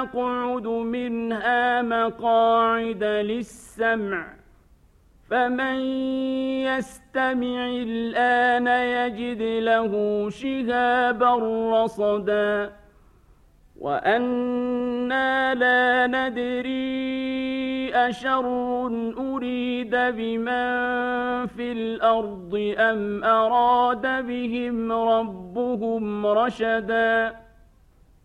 نقعد منها مقاعد للسمع فمن يستمع الآن يجد له شهابا رصدا. وأنا لا ندري أشر أريد بمن في الأرض أم أراد بهم ربهم رشدا.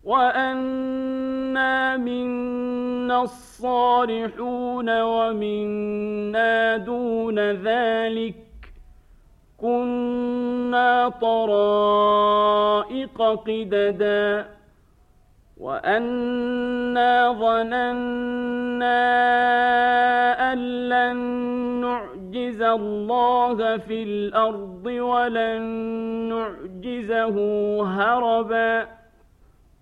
وأنا منا الصالحون ومنا دون ذلك كنا طرائق قددا وأنا ظننا أن لن نعجز الله في الأرض ولن نعجزه هربا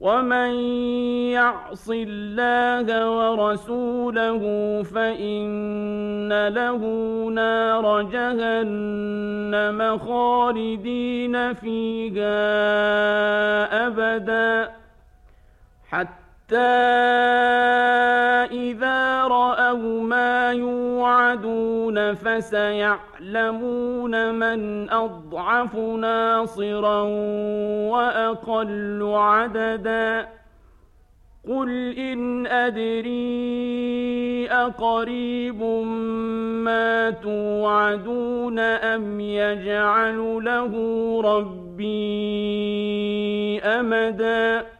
ومن يعص الله ورسوله فإن له نار جهنم خالدين فيها أبدا حتى إذا رأوا ما يوعدون فسيعلمون من أضعف ناصرا وأقل عددا. قل إن أدري أقريب ما توعدون أم يجعل له ربي أمداً.